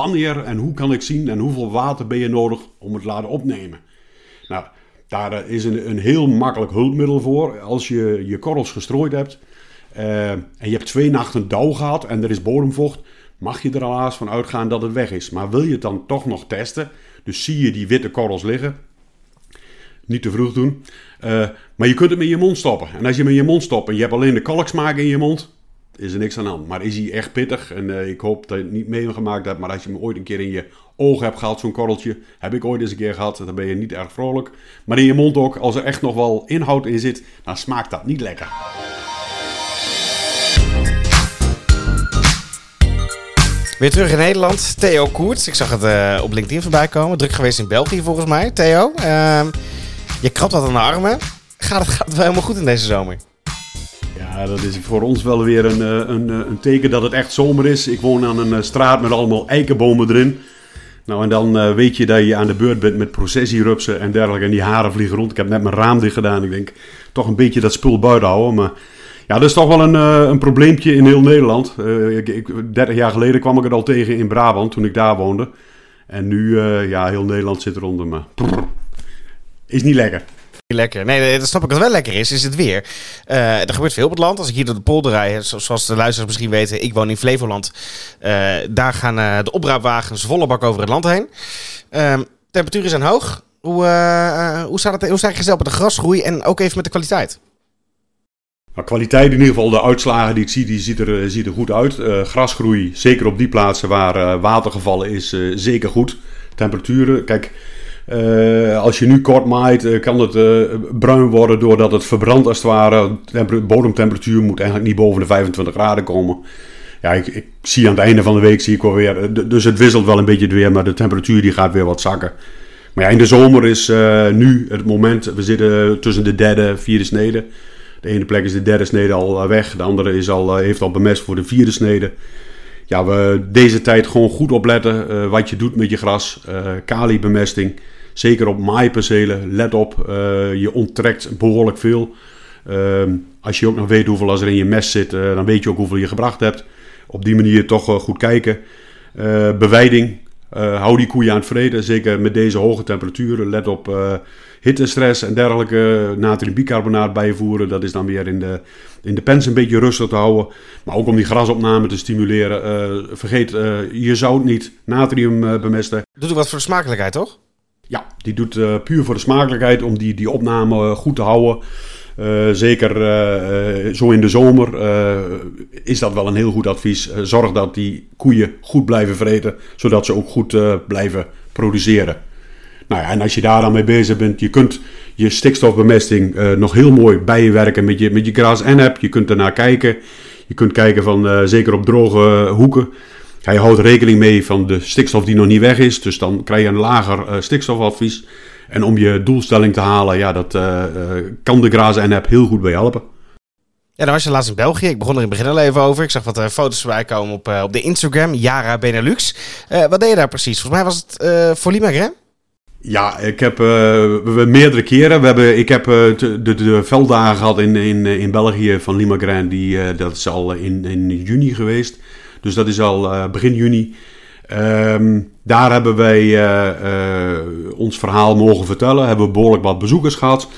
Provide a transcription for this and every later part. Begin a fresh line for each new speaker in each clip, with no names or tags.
wanneer en hoe kan ik zien en hoeveel water ben je nodig om het te laten opnemen. Nou, daar eh, is een, een heel makkelijk hulpmiddel voor. Als je je korrels gestrooid hebt eh, en je hebt twee nachten dauw gehad en er is bodemvocht, mag je er helaas van uitgaan dat het weg is. Maar wil je het dan toch nog testen, dus zie je die witte korrels liggen, niet te vroeg doen. Uh, maar je kunt hem in je mond stoppen. En als je in je mond stopt en je hebt alleen de kalksmaak in je mond, is er niks aan hand. Maar is hij echt pittig? En uh, ik hoop dat je het niet meegemaakt hebt. Maar als je hem ooit een keer in je ogen hebt gehad, zo'n korreltje. Heb ik ooit eens een keer gehad. Dan ben je niet erg vrolijk. Maar in je mond ook, als er echt nog wel inhoud in zit, dan smaakt dat niet lekker.
Weer terug in Nederland. Theo Koerts. Ik zag het uh, op LinkedIn voorbij komen. Druk geweest in België volgens mij. Theo, uh, je krabt wat aan de armen. Gaat het, gaat het wel helemaal goed in deze zomer?
Ja, dat is voor ons wel weer een, eh, een, een teken dat het echt zomer is. Ik woon aan een straat met allemaal eikenbomen erin. Nou, en dan weet je dat je aan de beurt bent met processierupsen en dergelijke. En die haren vliegen rond. Ik heb net mijn raam dicht gedaan. Ik denk, toch een beetje dat spul buiten houden. Maar ja, dat is toch wel een, een probleempje in heel Nederland. Uh, ik, 30 jaar geleden kwam ik het al tegen in Brabant, toen ik daar woonde. En nu, ja, heel Nederland zit eronder, maar is niet lekker.
Lekker. Nee, dat snap ik. Wat wel lekker is, is het weer. er gebeurt veel op het land. Als ik hier door de polder rijd, zoals de luisteraars misschien weten, ik woon in Flevoland. daar gaan de opruimwagens volle bak over het land heen. Ehm, temperaturen zijn hoog. Hoe, hoe, staat het, hoe staat je zelf met de grasgroei en ook even met de kwaliteit?
Nou, kwaliteit in ieder geval, de uitslagen die ik zie, die ziet er, eh, ziet er goed uit. Grasgroei, zeker op die plaatsen waar water gevallen is, zeker goed. Temperaturen, kijk, als je nu kort maait, kan het bruin worden doordat het verbrandt als het ware. De bodemtemperatuur moet eigenlijk niet boven de 25 graden komen. Ja, ik, ik, zie aan het einde van de week zie ik wel weer, dus het wisselt wel een beetje weer, maar de temperatuur die gaat weer wat zakken. Maar ja, in de zomer is nu het moment, we zitten tussen de derde, vierde snede. De ene plek is de derde snede al eh, weg. De andere is al, eh, heeft al bemest voor de vierde snede. Ja, we deze tijd gewoon goed opletten wat je doet met je gras. Uh, kaliebemesting. Zeker op maaipercelen. Let op, je onttrekt behoorlijk veel. Ehm, als je ook nog weet hoeveel als er in je mest zit, dan weet je ook hoeveel je gebracht hebt. Op die manier toch goed kijken. bewijding. hou die koeien aan het vreden. Zeker met deze hoge temperaturen. Let op hittestress en dergelijke natriumbicarbonaat bijvoeren. Dat is dan weer in de, in de pens een beetje rustig te houden. Maar ook om die grasopname te stimuleren. Vergeet je zout niet, natrium bemesten.
Doet ook wat voor smakelijkheid, toch?
Ja, die doet puur voor de smakelijkheid om die, die opname goed te houden. zeker zo in de zomer is dat wel een heel goed advies. zorg dat die koeien goed blijven vreten, zodat ze ook goed blijven produceren. Nou ja, en als je daar dan mee bezig bent, je kunt je stikstofbemesting nog heel mooi bijwerken met je, met je gras en app. Je kunt ernaar kijken. Je kunt kijken van, zeker op droge hoeken. Je houdt rekening mee van de stikstof die nog niet weg is. Dus dan krijg je een lager uh, stikstofadvies. En om je doelstelling te halen, ja, dat kan de Gras en app heel goed bij helpen.
Ja, dan was je laatst in België. Ik begon er in het begin al even over. Ik zag wat uh, foto's voorbij komen op, uh, op de Instagram. Yara Benelux. Uh, wat deed je daar precies? Volgens mij was het voor Limagren?
Ja, ik heb uh, meerdere keren. We hebben, ik heb de, de, de, velddagen gehad in, in, in België van Limagran. Die, dat is al in, in juni geweest. Dus dat is al begin juni. Um, daar hebben wij ons verhaal mogen vertellen. Hebben we behoorlijk wat bezoekers gehad.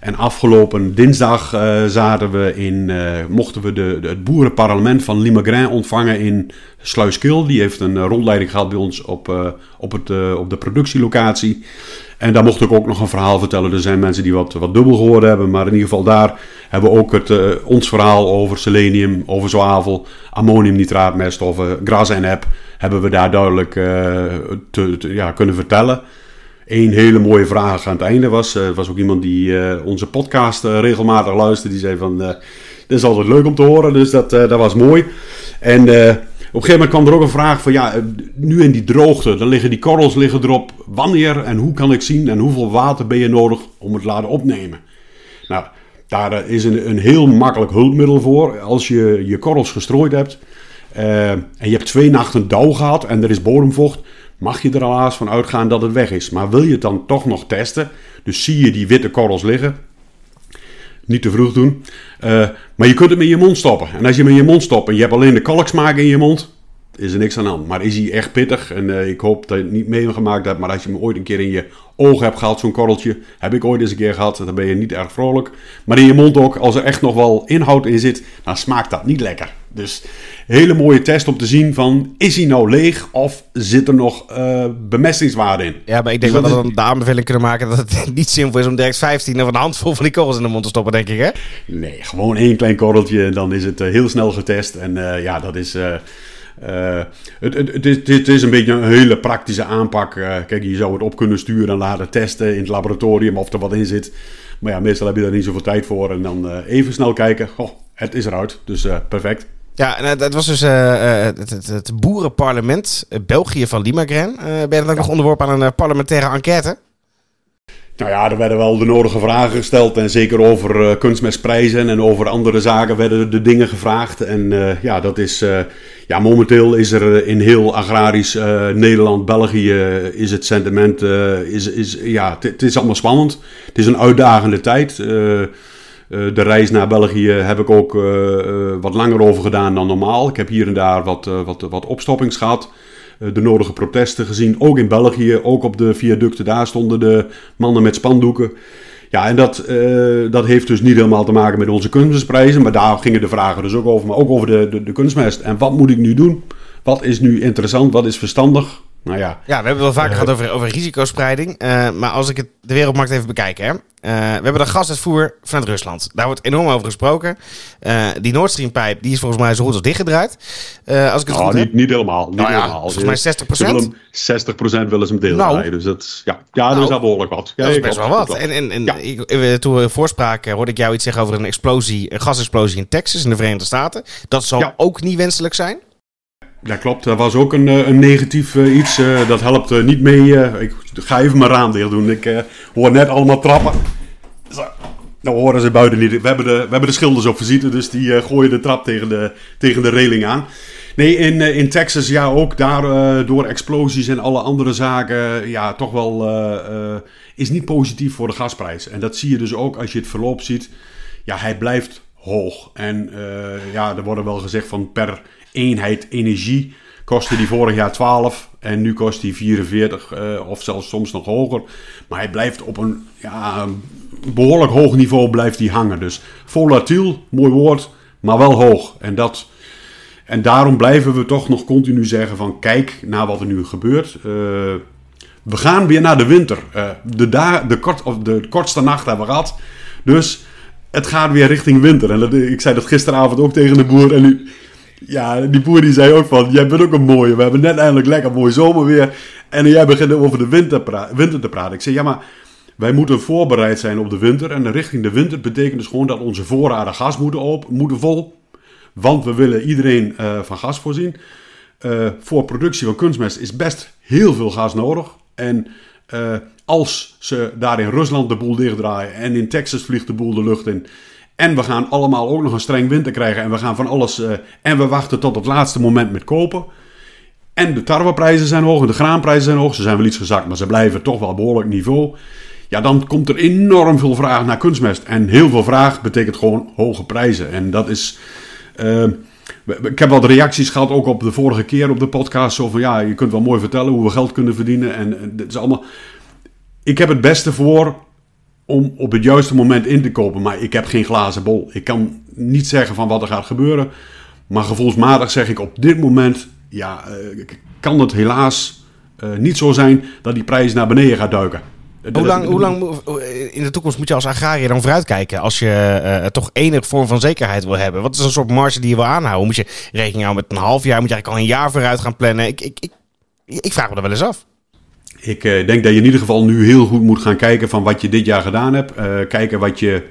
En afgelopen dinsdag zaten we in, mochten we de, het boerenparlement van Limagrin ontvangen in Sluiskil. Die heeft een rondleiding gehad bij ons op, op, het, op de productielocatie. En daar mocht ik ook nog een verhaal vertellen. Er zijn mensen die wat, wat dubbel gehoord hebben. Maar in ieder geval daar hebben we ook het, ons verhaal over selenium, over zwavel, ammoniumnitraatmeststoffen, gras en eb. Hebben we daar duidelijk te, te, ja, kunnen vertellen. Een hele mooie vraag aan het einde was. Er was ook iemand die onze podcast regelmatig luisterde. Die zei van, dit is altijd leuk om te horen. Dus dat, dat was mooi. En een gegeven moment kwam er ook een vraag van, ja, nu in die droogte, dan liggen die korrels liggen erop. Wanneer en hoe kan ik zien en hoeveel water ben je nodig om het te laten opnemen? Nou, daar is een, een heel makkelijk hulpmiddel voor. Als je je korrels gestrooid hebt en je hebt twee nachten dauw gehad en er is bodemvocht mag je er helaas van uitgaan dat het weg is. Maar wil je het dan toch nog testen, dus zie je die witte korrels liggen, niet te vroeg doen, uh, maar je kunt hem in je mond stoppen. En als je hem in je mond stopt en je hebt alleen de kalksmaak in je mond, is er niks aan de hand. Maar is hij echt pittig? En ik hoop dat je het niet meegemaakt hebt. Maar als je hem ooit een keer in je ogen hebt gehad, zo'n korreltje. Heb ik ooit eens een keer gehad. Dan ben je niet erg vrolijk. Maar in je mond ook, als er echt nog wel inhoud in zit, dan smaakt dat niet lekker. Dus hele mooie test om te zien van, is hij nou leeg of zit er nog uh, bemestingswaarde in?
Ja, maar ik denk dus dat we dan de aanbeveling kunnen maken dat het niet simpel is om direct 15 of een handvol van die korrels in de mond te stoppen, denk ik hè?
Nee, gewoon één klein korreltje en dan is het uh, heel snel getest. En uh, ja, dat is... Uh, het, het, het, is, het, is, een beetje een hele praktische aanpak. Uh, kijk, je zou het op kunnen sturen en laten testen in het laboratorium of er wat in zit. Maar ja, meestal heb je daar niet zoveel tijd voor. En dan uh, even snel kijken. Oh, het is eruit. Dus perfect.
Ja, en het was dus het, het, het, boerenparlement België van Limagren. ben je dan ook ja. nog onderworpen aan een parlementaire enquête?
Nou ja, er werden wel de nodige vragen gesteld. En zeker over uh, kunstmestprijzen en over andere zaken werden de dingen gevraagd. En uh, ja, dat is. Uh, ja, momenteel is er in heel agrarisch Nederland, België, is het sentiment. is, is, ja, het is allemaal spannend. Het is een uitdagende tijd. de reis naar België heb ik ook wat langer over gedaan dan normaal. Ik heb hier en daar wat, wat, wat opstoppings gehad. Eh, de nodige protesten gezien. Ook in België, ook op de viaducten. Daar stonden de mannen met spandoeken. Ja, en dat, uh, dat heeft dus niet helemaal te maken met onze kunstmestprijzen. Maar daar gingen de vragen dus ook over. Maar ook over de, de, de kunstmest. En wat moet ik nu doen? Wat is nu interessant? Wat is verstandig? Nou ja.
Ja, we hebben wel vaak uh, gehad over, over risicospreiding. Uh, maar als ik het de wereldmarkt even bekijk, hè. Uh, we hebben de gasuitvoer vanuit Rusland. Daar wordt enorm over gesproken. die Nord Stream pijp die is volgens mij zo goed als dichtgedraaid. als ik het
oh,
goed
niet,
heb.
niet helemaal. Niet
nou ja,
helemaal.
Volgens mij 60 procent.
60 procent willen ze hem deel nou, Dus dat, ja, ja nou, dat is al behoorlijk wat. Ja,
dat is best wel wat. En, en, en ja. ik, toen we voorspraken hoorde ik jou iets zeggen over een explosie, een gasexplosie in Texas in de Verenigde Staten. Dat zal ja. ook niet wenselijk zijn.
Ja, klopt. Dat was ook een, een negatief uh, iets. Uh, dat helpt niet mee. ik ga even mijn raam dicht doen. Ik hoor net allemaal trappen. Zo. Nou horen ze buiten niet. We hebben de, we hebben de schilders op dus die gooien de trap tegen de, tegen de reling aan. Nee, in, in Texas ja ook. Daar door explosies en alle andere zaken. Ja, toch wel is niet positief voor de gasprijs. En dat zie je dus ook als je het verloop ziet. Ja, hij blijft hoog. En ja, er worden wel gezegd van per eenheid energie kostte die vorig jaar 12 en nu kost die 44 uh, of zelfs soms nog hoger. Maar hij blijft op een ja, behoorlijk hoog niveau blijft hij hangen. Dus volatiel, mooi woord, maar wel hoog. En, dat, en daarom blijven we toch nog continu zeggen van kijk naar wat er nu gebeurt. Uh, we gaan weer naar de winter. Uh, de, da de, kort, of de kortste nacht hebben we gehad. Dus het gaat weer richting winter. En ik zei dat gisteravond ook tegen de boer. En nu, ja, die boer die zei ook van, jij bent ook een mooie. We hebben net eindelijk lekker mooi zomerweer. En jij begint over de winter, winter te praten. Ik zei, ja maar wij moeten voorbereid zijn op de winter. En richting de winter betekent dus gewoon dat onze voorraden gas moeten, op, moeten vol. Want we willen iedereen uh, van gas voorzien. Uh, voor productie van kunstmest is best heel veel gas nodig. En uh, als ze daar in Rusland de boel dichtdraaien en in Texas vliegt de boel de lucht in en we gaan allemaal ook nog een streng winter krijgen. En we gaan van alles. Uh, en we wachten tot het laatste moment met kopen. En de tarweprijzen zijn hoog en de graanprijzen zijn hoog. Ze zijn wel iets gezakt, maar ze blijven toch wel behoorlijk niveau. Ja, dan komt er enorm veel vraag naar kunstmest. En heel veel vraag betekent gewoon hoge prijzen. En dat is. Uh, ik heb wat reacties gehad, ook op de vorige keer op de podcast. Zo van ja, je kunt wel mooi vertellen hoe we geld kunnen verdienen. En, en dit is allemaal. Ik heb het beste voor om op het juiste moment in te kopen. Maar ik heb geen glazen bol. Ik kan niet zeggen van wat er gaat gebeuren. Maar gevoelsmatig zeg ik op dit moment, ja, uh, kan het helaas uh, niet zo zijn dat die prijs naar beneden gaat duiken.
Hoe lang, hoe lang in de toekomst moet je als agrariër dan vooruitkijken als je uh, toch enige vorm van zekerheid wil hebben? Wat is een soort marge die je wil aanhouden? Moet je rekening houden met een half jaar? Moet je eigenlijk al een jaar vooruit gaan plannen? Ik, ik, ik, ik vraag me er wel eens af.
Ik uh, denk dat je in ieder geval nu heel goed moet gaan kijken van wat je dit jaar gedaan hebt. Uh, kijken wat je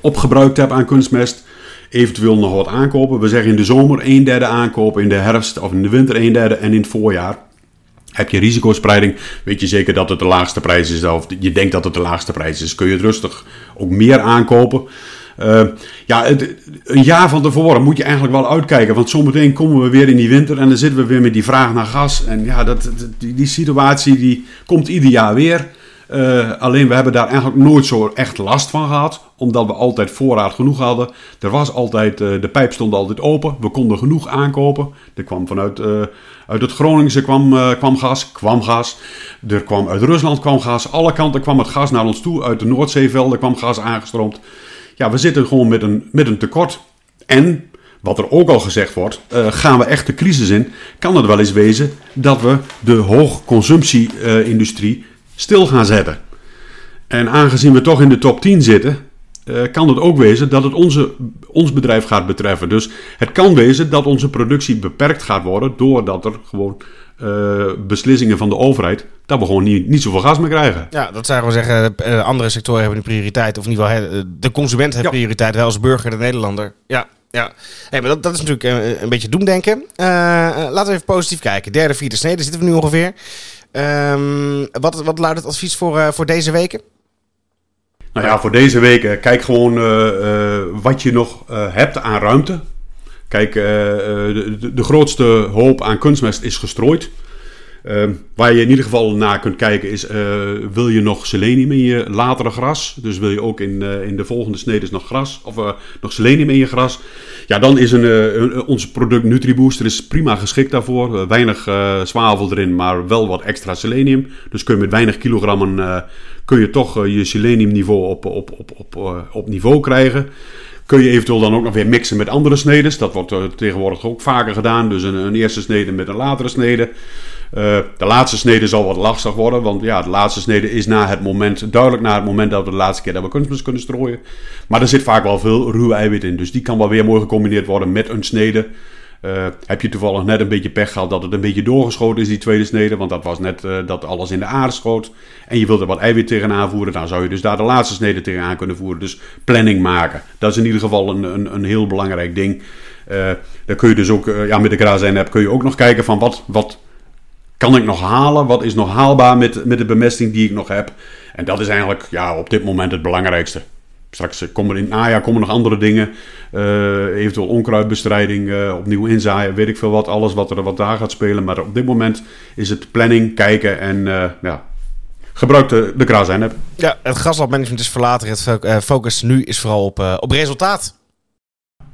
opgebruikt hebt aan kunstmest. Eventueel nog wat aankopen. We zeggen in de zomer een derde aankopen, in de herfst of in de winter een derde en in het voorjaar. Heb je risicospreiding, weet je zeker dat het de laagste prijs is. Of je denkt dat het de laagste prijs is, kun je het rustig ook meer aankopen. Uh, ja, een jaar van tevoren moet je eigenlijk wel uitkijken. Want zometeen komen we weer in die winter en dan zitten we weer met die vraag naar gas. En ja, dat, die, die situatie die komt ieder jaar weer. Uh, alleen we hebben daar eigenlijk nooit zo echt last van gehad, omdat we altijd voorraad genoeg hadden. Er was altijd, uh, de pijp stond altijd open, we konden genoeg aankopen. Er kwam vanuit uit het Groningse kwam, kwam gas, kwam gas. Er kwam uit Rusland kwam gas, alle kanten kwam het gas naar ons toe. Uit de Noordzeevelden kwam gas aangestroomd. Ja, we zitten gewoon met een, met een tekort. En wat er ook al gezegd wordt, uh, gaan we echt de crisis in, kan het wel eens wezen dat we de hoogconsumptie-industrie stil gaan zetten. En aangezien we toch in de top 10 zitten, uh, kan het ook wezen dat het onze, ons bedrijf gaat betreffen. Dus het kan wezen dat onze productie beperkt gaat worden doordat er gewoon uh, beslissingen van de overheid, dat we gewoon niet, niet zoveel gas meer krijgen.
Ja, dat zou gewoon zeggen, uh, andere sectoren hebben de prioriteit, of in ieder geval de consument heeft ja. prioriteit, wel als burger, de Nederlander. Ja. Ja, hey, maar dat, dat is natuurlijk een, een beetje doemdenken. Uh, laten we even positief kijken. Derde, vierde snede zitten we nu ongeveer. Um, wat, wat luidt het advies voor, uh, voor deze weken?
Nou ja, voor deze weken kijk gewoon uh, wat je nog hebt aan ruimte. Kijk, de, de, de, grootste hoop aan kunstmest is gestrooid. Uh, waar je in ieder geval naar kunt kijken is, uh, wil je nog selenium in je latere gras? Dus wil je ook in, in de volgende snedes nog gras, of nog selenium in je gras? Ja, dan is een, een ons product NutriBooster is prima geschikt daarvoor. weinig zwavel erin, maar wel wat extra selenium. Dus kun je met weinig kilogrammen, kun je toch je seleniumniveau op, op, op, op, op niveau krijgen. Kun je eventueel dan ook nog weer mixen met andere snedes. Dat wordt tegenwoordig ook vaker gedaan. Dus een, een eerste snede met een latere snede. Uh, de laatste snede zal wat lastig worden, want ja, de laatste snede is na het moment, duidelijk na het moment dat we de laatste keer dat we kunstmest kunnen strooien. Maar er zit vaak wel veel ruwe eiwit in, dus die kan wel weer mooi gecombineerd worden met een snede. Uh, heb je toevallig net een beetje pech gehad dat het een beetje doorgeschoten is, die tweede snede, want dat was net uh, dat alles in de aarde schoot. En je wilt er wat eiwit tegenaan voeren, dan zou je dus daar de laatste snede tegenaan kunnen voeren. Dus planning maken, dat is in ieder geval een, een, een heel belangrijk ding. Uh, dan kun je dus ook, ja, met de Grazijn app kun je ook nog kijken van wat, wat kan ik nog halen? Wat is nog haalbaar met, met de bemesting die ik nog heb? En dat is eigenlijk ja, op dit moment het belangrijkste. Straks komen in het najaar komen nog andere dingen. Uh, eventueel onkruidbestrijding, uh, opnieuw inzaaien, weet ik veel wat. Alles wat er wat daar gaat spelen. Maar op dit moment is het planning, kijken en ja, gebruik de, de app.
Ja, het gaslabmanagement is verlaten. Het focus nu is vooral op, op resultaat.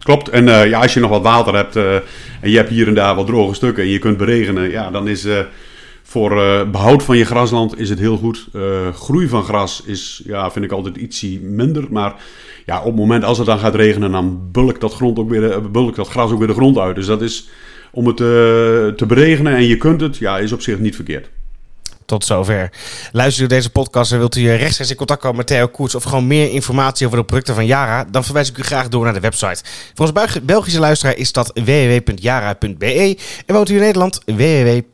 Klopt. En uh, ja, als je nog wat water hebt uh, en je hebt hier en daar wat droge stukken en je kunt beregenen, ja, dan is uh, voor behoud van je grasland is het heel goed. groei van gras is, ja, vind ik altijd ietsie minder. Maar ja, op het moment als het dan gaat regenen, dan bulkt dat, grond ook weer, bulkt dat gras ook weer de grond uit. Dus dat is om het te beregenen en je kunt het, ja, is op zich niet verkeerd.
Tot zover. Luister u deze podcast en wilt u rechtstreeks in contact komen met Theo Koets of gewoon meer informatie over de producten van Yara, dan verwijs ik u graag door naar de website. Voor ons Belgische luisteraar is dat www.yara.be en woont u in Nederland www.yara.nl.